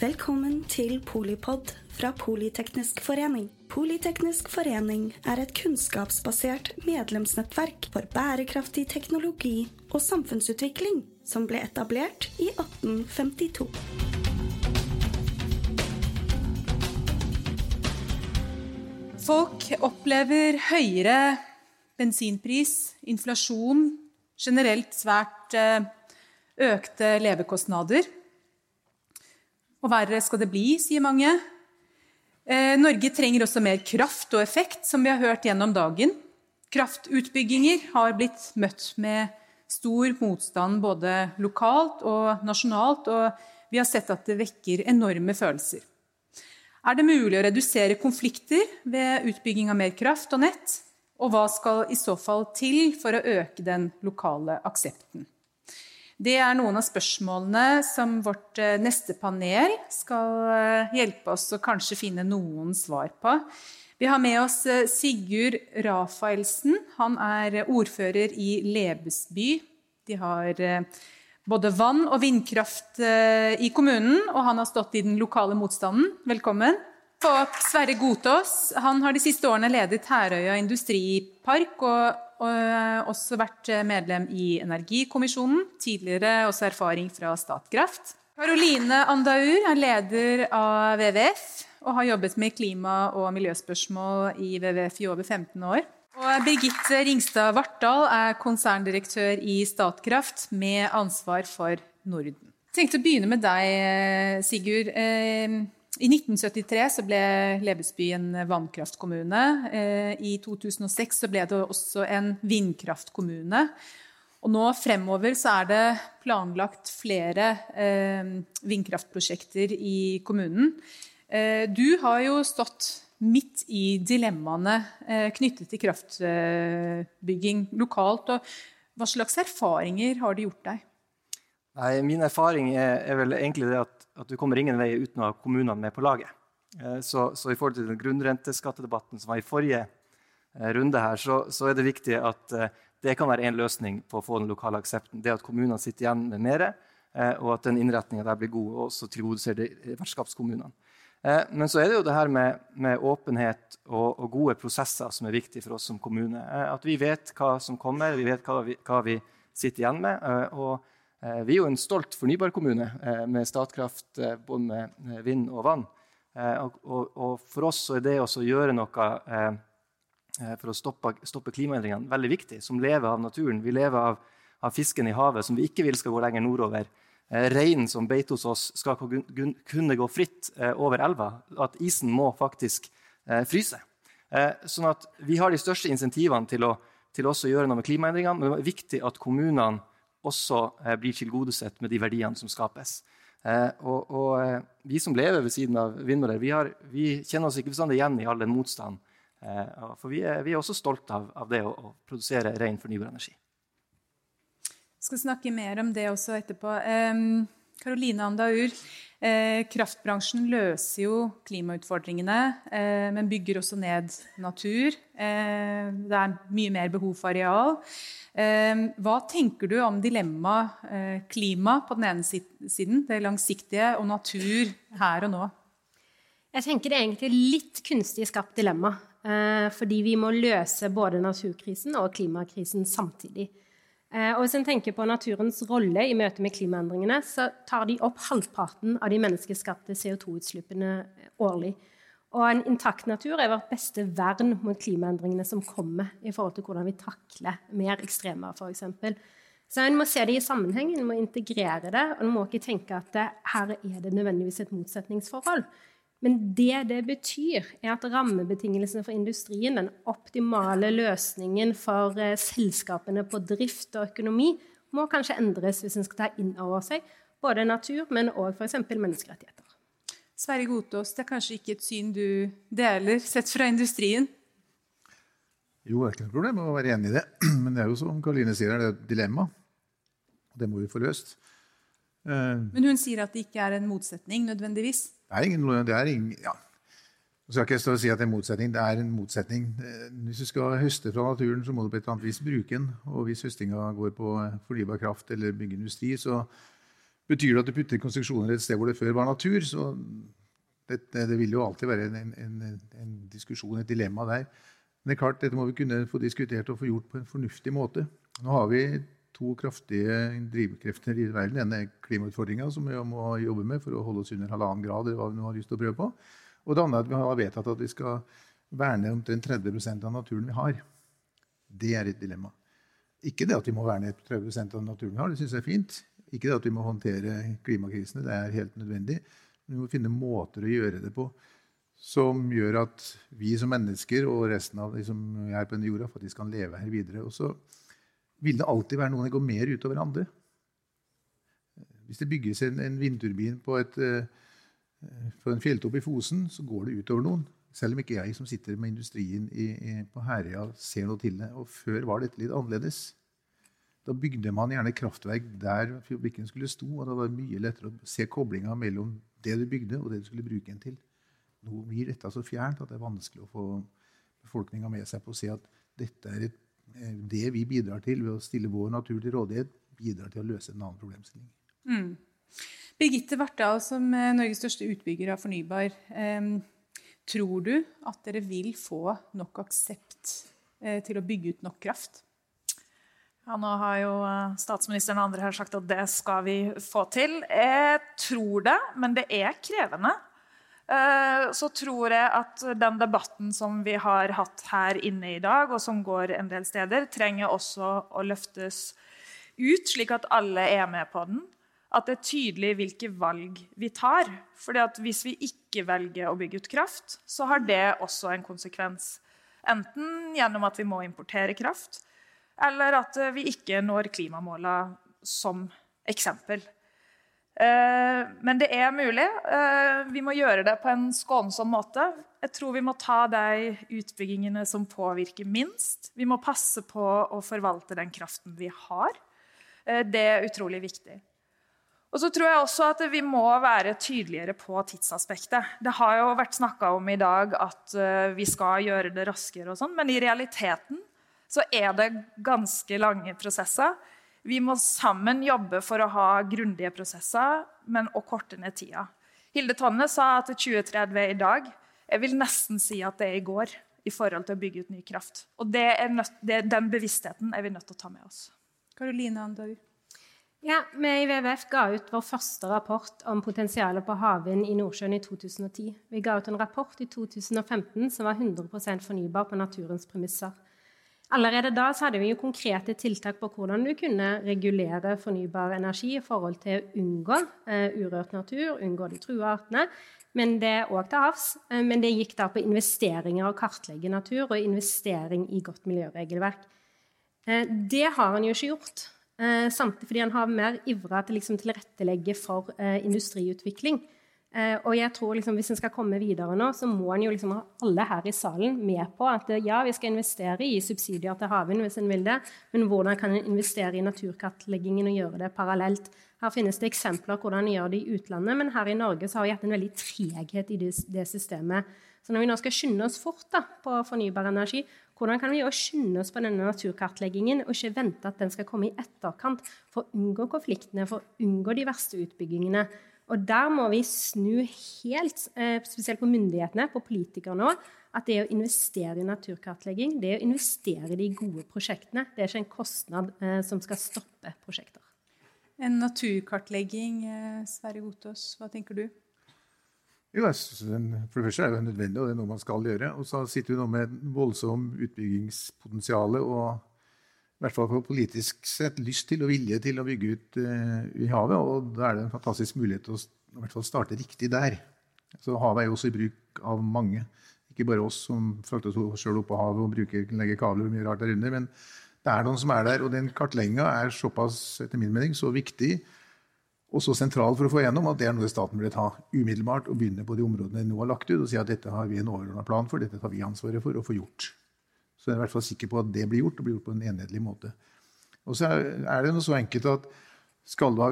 Velkommen til Polipod fra Politeknisk forening. Politeknisk forening er et kunnskapsbasert medlemsnettverk for bærekraftig teknologi og samfunnsutvikling som ble etablert i 1852. Folk opplever høyere bensinpris, inflasjon, generelt svært eh, økte levekostnader. Og verre skal det bli, sier mange. Eh, Norge trenger også mer kraft og effekt, som vi har hørt gjennom dagen. Kraftutbygginger har blitt møtt med stor motstand både lokalt og nasjonalt, og vi har sett at det vekker enorme følelser. Er det mulig å redusere konflikter ved utbygging av mer kraft og nett? Og hva skal i så fall til for å øke den lokale aksepten? Det er noen av spørsmålene som vårt eh, neste panel skal eh, hjelpe oss å kanskje finne noen svar på. Vi har med oss eh, Sigurd Rafaelsen. Han er ordfører i Lebesby. De har både vann- og vindkraft i kommunen, og han har stått i den lokale motstanden. Velkommen. Og Sverre Godtås han har de siste årene ledet Herøya industripark og, og også vært medlem i Energikommisjonen. Tidligere også erfaring fra Statkraft. Karoline Andaur er leder av WWF og har jobbet med klima- og miljøspørsmål i WWF i over 15 år. Og Birgitte Ringstad Vartdal er konserndirektør i Statkraft med ansvar for Norden. Jeg tenkte å begynne med deg, Sigurd. I 1973 så ble Lebesby en vannkraftkommune. Eh, I 2006 så ble det også en vindkraftkommune. Og nå fremover så er det planlagt flere eh, vindkraftprosjekter i kommunen. Eh, du har jo stått midt i dilemmaene knyttet til kraftbygging lokalt. og Hva slags erfaringer har det gjort deg? Nei, Min erfaring er, er vel egentlig det at at du kommer ingen vei uten å ha kommunene med på laget. Eh, så, så, i forhold til den grunnrenteskattedebatten som var i forrige eh, runde her, så, så er det viktig at eh, det kan være én løsning på å få den lokale aksepten. Det at kommunene sitter igjen med mer, og at den innretninga der blir god, og også tilgodeser vertskapskommunene. Men så er det jo det her med, med åpenhet og, og, gode prosesser som er viktig for oss som kommune. At vi vet hva som kommer, vi vet hva vi, hva vi sitter igjen med. og vi er jo en stolt fornybarkommune eh, med Statkraft eh, både med vind og vann. Og for oss er det å gjøre noe for å stoppe, klimaendringene veldig viktig. Som lever av naturen. Vi lever av, av, fisken i havet, som vi ikke vil skal gå lenger nordover. Reinen som beiter hos oss, skal kunne gå fritt over elva. At isen må faktisk fryse. Sånn at vi har de største insentivene til å, til å gjøre noe med klimaendringene. Men det er viktig at kommunene også eh, blir tilgodesett med de verdiene som skapes. Eh, og, og eh, vi som lever ved siden av vindmøller, vi, vi, kjenner oss ikke bestandig igjen i all den motstanden. For vi er, vi er også stolte av, av, det å, å produsere ren fornybar energi. Jeg skal snakke mer om det også etterpå. Karoline Andaur, eh, kraftbransjen løser jo klimautfordringene, eh, men bygger også ned natur. Eh, det er mye mer behov for areal. Hva tenker du om dilemmaet klima på den ene siden, det langsiktige, og natur her og nå? Jeg tenker det er egentlig litt kunstig skapt dilemma. Fordi vi må løse både naturkrisen og klimakrisen samtidig. Eh, og hvis en tenker på naturens rolle i møte med klimaendringene, så tar de opp halvparten av de menneskeskapte CO2-utslippene årlig. Og en intakt natur er vårt beste vern mot klimaendringene som kommer, i forhold til hvordan vi takler mer ekstremvær, f.eks. Så en må se det i sammenheng, en må integrere det, og en må ikke tenke at her er det nødvendigvis et motsetningsforhold. Men det det betyr, er at rammebetingelsene for industrien, den optimale løsningen for eh, selskapene på drift og økonomi, må kanskje endres hvis en skal ta inn over seg både natur, men òg f.eks. menneskerettigheter. Sverre Gotaas, det er kanskje ikke et syn du deler, sett fra industrien? Jo, det er ikke noe problem å være enig i det. Men det er jo som Karoline sier, det er et dilemma. Det må vi få løst. Eh, Men hun sier at det ikke er en motsetning nødvendigvis? Det er ingen, det er ingen ja. Jeg skal ikke stå og si at det er en motsetning. Det er en motsetning. Eh, hvis du skal høste fra naturen, så må du på et eller annet vis bruke den. Og hvis høstinga går på fornybar kraft eller bygge industri, så Betyr det at du putter konstruksjoner et sted hvor det før var natur, så det, det, det vil jo alltid være en, en, en, diskusjon, et dilemma der. Men det er klart, dette må vi kunne få diskutert og få gjort på en fornuftig måte. Nå har vi to kraftige drivkrefter i verden. Den er klimautfordringa, som vi må jobbe med for å holde oss under halvannen grad. eller hva vi nå har lyst til å prøve på. Og det andre er at vi har vedtatt at vi skal verne omtrent 30% av naturen vi har. Det er et dilemma. Ikke det at vi må verne 30% av naturen vi har, det syns jeg er fint. Ikke det at vi må håndtere klimakrisene, det er helt nødvendig. Men vi må finne måter å gjøre det på som gjør at vi som mennesker og resten av de som er på denne jorda, faktisk kan leve her videre. Og så vil det alltid være noen som går mer utover andre. Hvis det bygges en, en vindturbin på, et, uh, på en fjelltopp i Fosen, så går det utover noen. Selv om ikke jeg som sitter med industrien i, i, på Herøya, ser noe til det. Og før var dette litt annerledes. Da bygde man gjerne kraftverk der fabrikken skulle stå. og da var det mye lettere å se koblinga mellom det du bygde, og det du skulle bruke den til. Nå blir dette så fjernt at det er vanskelig å få befolkninga med seg på å se at dette er et, eh, det vi bidrar til ved å stille vår natur til rådighet, bidrar til å løse en annen problemstilling. Mm. Birgitte Vartdal, som Norges største utbygger av fornybar, eh, tror du at dere vil få nok aksept eh, til å bygge ut nok kraft? Ja, nå har jo eh, statsministeren og andre her sagt at det skal vi få til. Jeg tror det, men det er krevende. Eh, så tror jeg at den debatten som vi har hatt her inne i dag, og som går en del steder, trenger også å løftes ut, slik at alle er med på den. At det er tydelig hvilke valg vi tar. At hvis vi ikke velger å bygge ut kraft, så har det også en konsekvens. Enten gjennom at vi må importere kraft, eller at vi ikke når klimamåla som eksempel. Eh, men det er mulig. Eh, vi må gjøre det på en skånsom måte. Jeg tror vi må ta de utbyggingene som påvirker minst. Vi må passe på å forvalte den kraften vi har. Det er utrolig viktig. Og så tror jeg også at Vi må være tydeligere på tidsaspektet. Det har jo vært snakka om i dag at vi skal gjøre det raskere, og sånn, men i realiteten så er det ganske lange prosesser. Vi må sammen jobbe for å ha grundige prosesser, men å korte ned tida. Hilde Tonne sa at 2030 er i dag. Jeg vil nesten si at det er i går i forhold til å bygge ut ny kraft. Og nødt, det, Den bevisstheten er vi nødt til å ta med oss. Karoline Andau. Ja, Vi i WWF ga ut vår første rapport om potensialet på havvind i Nordsjøen i 2010. Vi ga ut en rapport i 2015 som var 100% fornybar på naturens premisser. Allerede da hadde vi jo konkrete tiltak på hvordan du kunne regulere fornybar energi i forhold til å unngå eh, urørt natur, unngå de trua artene. Men det òg til havs. Eh, men det gikk da på investeringer og kartlegge natur og investering i godt miljøregelverk. Eh, det har han jo ikke gjort. Eh, samtidig fordi han har mer ivra til liksom tilrettelegge for eh, industriutvikling. Eh, og jeg tror liksom, Hvis en skal komme videre nå, så må en jo liksom ha alle her i salen med på at eh, ja, vi skal investere i subsidier til havvind hvis en vil det, men hvordan kan en investere i naturkartleggingen og gjøre det parallelt? Her finnes det eksempler hvordan en gjør det i utlandet, men her i Norge så har vi hatt en veldig treghet i det, det, systemet. Så når vi nå skal skynde oss fort da, på fornybar energi, hvordan kan vi også skynde oss på denne naturkartleggingen og ikke vente at den skal komme i etterkant for å unngå konfliktene, for å unngå de verste utbyggingene? Og der må vi snu helt, eh, spesielt på myndighetene, på politikere nå, at det å investere i naturkartlegging, det å investere i de gode prosjektene, det er ikke en kostnad eh, som skal stoppe prosjekter. En naturkartlegging, eh, Sverre Gotaas, hva tenker du? Jo, For det første er det nødvendig, og det er noe man skal gjøre. Og så sitter vi nå med et voldsomt utbyggingspotensial og i hvert fall på politisk sett lyst til og vilje til å bygge ut uh, i havet. Og da er det en fantastisk mulighet til å i hvert fall starte riktig der. Så havet er jo også i bruk av mange. Ikke bare oss som frakter oss sjøl opp på havet og bruker, legger kabler og mye rart der under. Men det er noen som er der. Og den kartlegginga er såpass, etter min mening, så viktig og så sentral for å få igjennom at det er noe staten burde ta umiddelbart og begynne på de områdene de nå har lagt ut, og si at dette har vi en overordna plan for, dette tar vi ansvaret for å få gjort. Så jeg er i hvert fall sikker på at det blir gjort, og blir gjort på en enhetlig måte. Og så er det noe så enkelt at skal du ha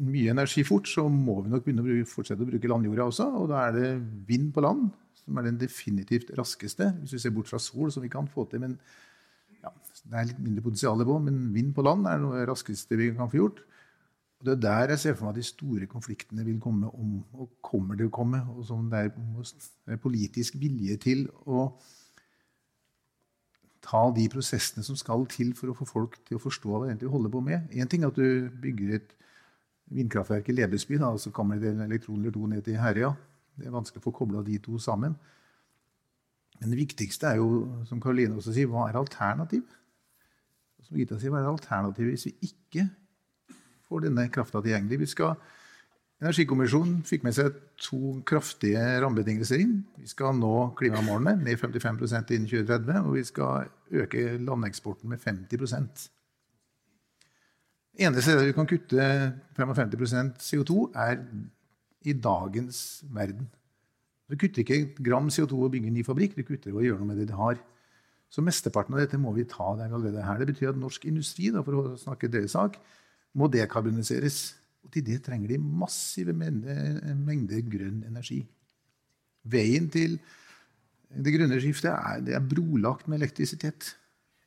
mye energi fort, så må vi nok begynne å fortsette å bruke landjorda også. Og da er det vind på land som er den definitivt raskeste, hvis vi ser bort fra sol, som vi kan få til. Men ja, det er litt mindre potensial på, men vind på land er noe raskeste vi kan få gjort. Og Det er der jeg ser for meg at de store konfliktene vil komme om, og kommer til å komme. Og som det er politisk vilje til å ta de prosessene som skal til for å få folk til å forstå hva de holder på med. Én ting er at du bygger et vindkraftverk i Lebesby, da, og så kommer det en elektron eller to ned til Herøya. Det er vanskelig å få kobla de to sammen. Men det viktigste er jo, som Karoline også sier, hva er alternativ? Som Gita sier, hva er alternativet hvis vi ikke får denne krafta tilgjengelig. Vi skal, Energikommisjonen fikk med seg to kraftige rammebetingelser inn. Vi skal nå klimamålene med 55% innen 2030, og vi skal øke landeksporten med 50 Det Eneste stedet vi kan kutte 55% CO2, er i dagens verden. Du kutter ikke gram CO2 å bygge en ny fabrikk, du kutter å gjøre noe med det de har. Så mesteparten av dette må vi ta der allerede her. Det betyr at norsk industri for å snakke deres sak, må dekarboniseres. Og til det trenger de massive mengder grønn energi. Veien til det grønne skiftet er, det er brolagt med elektrisitet.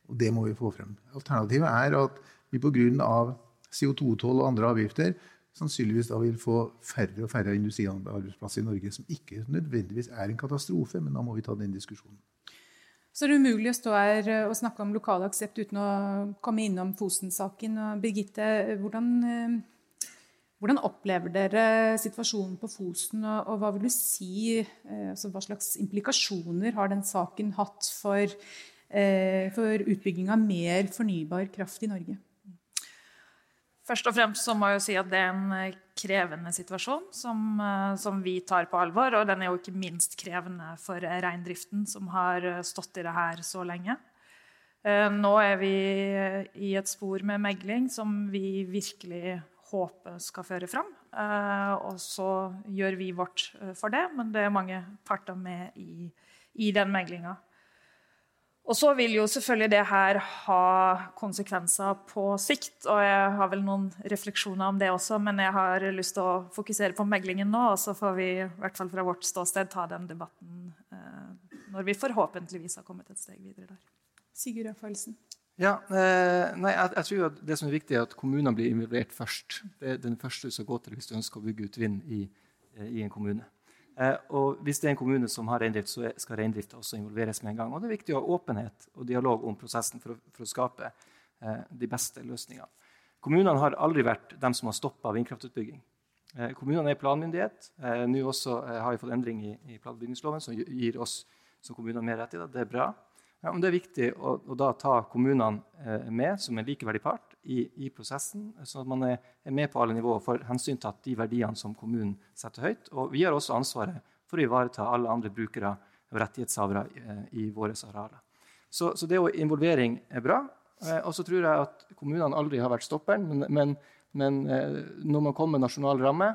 Og det må vi få frem. Alternativet er at vi pga. CO2-toll og andre avgifter sannsynligvis da vil få færre og færre industriarbeidsplasser i Norge, som ikke nødvendigvis er en katastrofe, men da må vi ta den diskusjonen. Så det er umulig å stå her eh, og snakke om lokal aksept uten å komme innom Fosen-saken. Birgitte, hvordan, eh, hvordan, opplever dere situasjonen på Fosen, og, hva vil du si, eh, altså hva slags implikasjoner har den saken hatt for, for utbygging av mer fornybar kraft i Norge? Først og fremst så må jeg jo si at det er en krevende situasjon som, eh, som, vi tar på alvor. Og den er jo ikke minst krevende for reindriften, som har eh, stått i det her så lenge. Eh, nå er vi i et spor med megling som vi virkelig håper skal føre fram. Og så gjør vi vårt for det, men det er mange parter med i, i den meglinga. Og så vil jo selvfølgelig det her ha konsekvenser på sikt. Og jeg har vel noen refleksjoner om det også, men jeg har lyst til å fokusere på meglingen nå. Og så får vi i hvert fall fra vårt ståsted ta den debatten eh, når vi forhåpentligvis har kommet et steg videre der. Sigurd Rafaelsen. Ja, eh, nei, jeg, jeg, tror at Det som er viktig, er at kommunene blir involvert først. Det er den første du skal gå til hvis du ønsker å bygge ut vind i, eh, i en kommune. Eh, og hvis det er en kommune som har reindrift, så skal reindrifta også involveres med en gang. Og det er viktig å ha åpenhet og dialog om prosessen for å, for å skape eh, de beste løsningene. Kommunene har aldri vært dem som har stoppa vindkraftutbygging. Eh, kommunene er planmyndighet. Eh, Nå også har vi fått endring i, i planbygningsloven som gir oss som kommuner mer rettigheter. Det er bra. Ja, men det er viktig å, å da ta kommunene eh, med som en likeverdig part i, i, prosessen, sånn at man er, er, med på alle nivåer får hensyntatt de verdiene som kommunen setter høyt. Og vi har også ansvaret for å ivareta alle andre brukere og rettighetshavere eh, i våre arealer. Så, så, det å involvering er bra. Eh, og så tror jeg at kommunene aldri har vært stopperen, men, men, men når man kom med nasjonal ramme,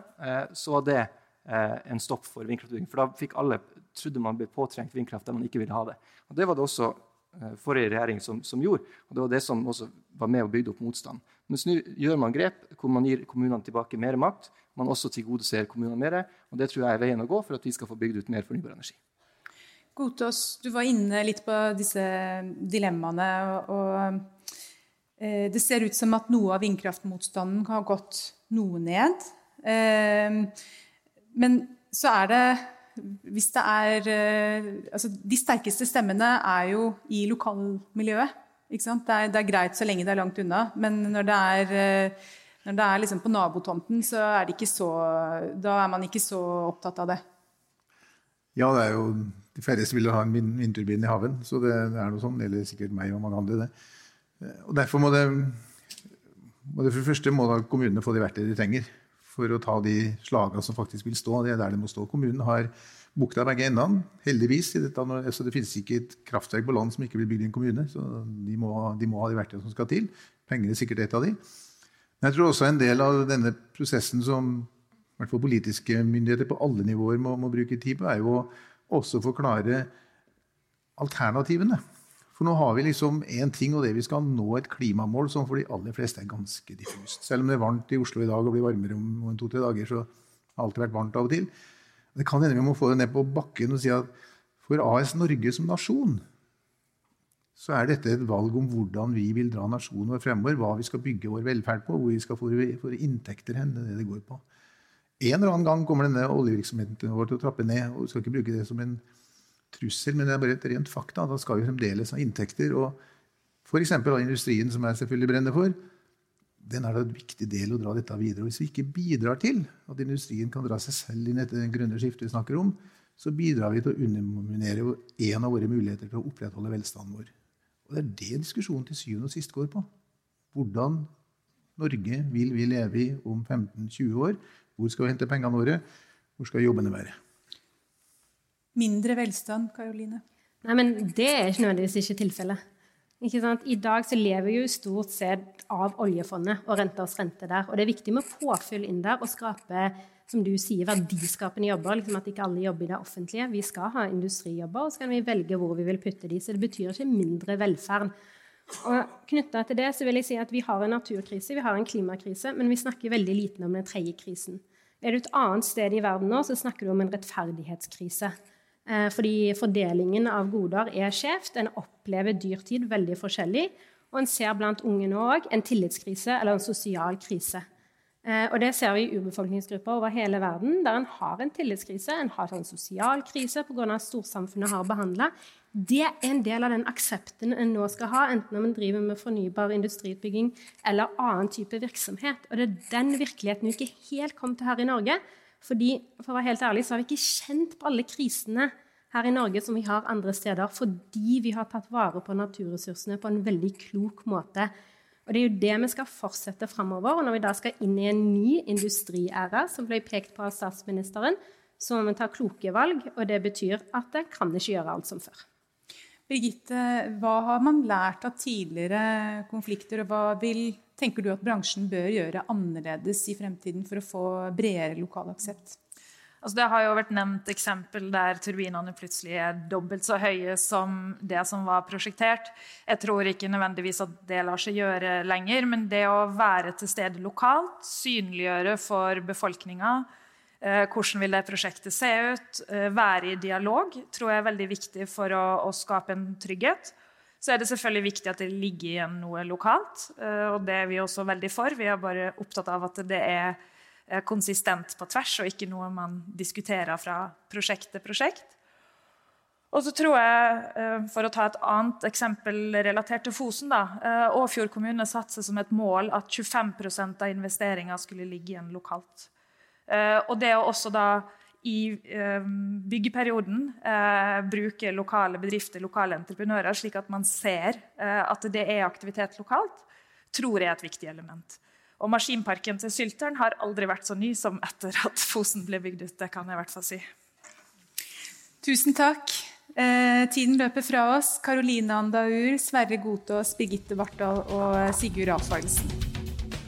så var det en stopp for vindkraftutbygging. For da fikk alle trodde man ble påtrengt vindkraft der man ikke ville ha det. Og Det var det også Eh, forrige regjering som, som, gjorde. og Det var det som også var med og bygde opp motstand. Mens nå gjør man grep hvor man gir kommunene tilbake mer makt. Man også tilgodeser kommunene mer. og Det tror jeg er veien å gå for at vi skal få bygd ut mer fornybar energi. Godtås, du var inne litt på disse dilemmaene. og eh, Det ser ut som at noe av vindkraftmotstanden har gått noe ned. Eh, men så er det hvis det er eh, altså, De sterkeste stemmene er jo i lokalmiljøet. Det er, det, er, greit så lenge det er langt unna. Men når det er, eh, når det er liksom på nabotomten, så er ikke så Da er man ikke så opptatt av det. Ja, det er jo de færreste vil ha en vindturbin i haven. Så det, det er noe sånn. Eller sikkert meg og mange andre. det. Og Derfor må det, må det for det første må kommunene få de verktøyene de trenger for å ta de slagene som faktisk vil stå. Det er der det må stå. Kommunen har bukta begge endene, heldigvis. Så det finnes ikke et kraftverk på land som ikke blir bygd i en kommune. Så de må, de må ha de verktøyene som skal til. Penger er sikkert et av de. Men jeg tror også en del av denne prosessen som hvert fall politiske myndigheter på alle nivåer må, må bruke tid på, er jo også å forklare alternativene. For nå har vi liksom én ting, og det vi skal nå et klimamål som for de aller fleste er ganske diffust. Selv om det er varmt i Oslo i dag og blir varmere om to-tre dager, så har det alltid vært varmt av og til. Det kan hende vi må få det ned på bakken og si at for AS Norge som nasjon så er dette et valg om hvordan vi vil dra nasjonen vår fremover, hva vi skal bygge vår velferd på, hvor vi skal få inntekter hen. Det er det det går på. En eller annen gang kommer denne oljevirksomheten vår til å trappe ned. og Vi skal ikke bruke det som en trussel, men det er bare et rent fakta. Da skal vi fremdeles ha inntekter. og F.eks. industrien, som jeg selvfølgelig brenner for, den er da en viktig del å dra dette videre. Og hvis vi ikke bidrar til at industrien kan dra seg selv inn etter det grønne skiftet vi snakker om, så bidrar vi til å underminere en av våre muligheter til å opprettholde velstanden vår. Og Det er det diskusjonen til syvende og sist går på. Hvordan Norge vil vi leve i om 15-20 år? Hvor skal vi hente pengene våre? Hvor skal jobbene være? Mindre velstand, Karoline? Nei, men Det er ikke nødvendigvis ikke tilfellet. I dag så lever vi jo stort sett av oljefondet og renters rente der. Og det er viktig med påfyll inn der og skape som du sier, verdiskapende jobber. Liksom at ikke alle jobber i det offentlige. Vi skal ha industrijobber, og så kan vi velge hvor vi vil putte de. Så det betyr ikke mindre velferd. Og knytta til det så vil jeg si at Vi har en naturkrise, vi har en klimakrise, men vi snakker veldig lite om den tredje krisen. Er du et annet sted i verden nå, så snakker du om en rettferdighetskrise. Eh, fordi fordelingen av goder er skjevt. En opplever dyrtid veldig forskjellig. Og en ser blant unge nå òg en tillitskrise eller en sosial krise. Eh, og det ser vi i urbefolkningsgrupper over hele verden, der en har en tillitskrise, en har en sosial krise pga. at storsamfunnet har behandla. Det er en del av den aksepten en nå skal ha, enten om en driver med fornybar industriutbygging eller annen type virksomhet. Og det er den virkeligheten vi ikke helt kom til her i Norge. Fordi, for å være helt ærlig, så har vi ikke kjent på alle krisene her i Norge som vi har andre steder, fordi vi har tatt vare på naturressursene på en veldig klok måte. Og Det er jo det vi skal fortsette framover. Og når vi da skal inn i en ny industriæra, som ble pekt på av statsministeren, så må vi ta kloke valg. Og det betyr at det kan ikke gjøre alt som før. Birgitte, hva har man lært av tidligere konflikter, og hva vil, tenker du at bransjen bør gjøre annerledes i fremtiden for å få bredere lokal aksept? Altså det har jo vært nevnt eksempel der turbinene plutselig er dobbelt så høye som det som var prosjektert. Jeg tror ikke nødvendigvis at det lar seg gjøre lenger, men det å være til stede lokalt, synliggjøre for befolkninga hvordan vil det prosjektet se ut, eh, være i dialog, tror jeg er veldig viktig for å, å skape en trygghet. Så er det selvfølgelig viktig at det ligger igjen noe lokalt, eh, og det er vi også veldig for. Vi er bare opptatt av at det er Eh, konsistent på tvers, og ikke noe man diskuterer fra prosjekt til prosjekt. Og så tror jeg, eh, For å ta et annet eksempel relatert til Fosen da, eh, Åfjord kommune satte seg som et mål at 25% av investeringa skulle ligge igjen lokalt. Og det å også da i byggeperioden bruke lokale bedrifter, lokale entreprenører, slik at man ser at det er aktivitet lokalt, tror jeg er et viktig element. Og maskinparken til Sylteren har aldri vært så ny som etter at Fosen ble bygd ut. Det kan jeg i hvert fall si. Tusen takk. Eh, tiden løper fra oss. Karoline Andaur, Sverre Godtås, Birgitte Vartdal og Sigurd Alfardsen.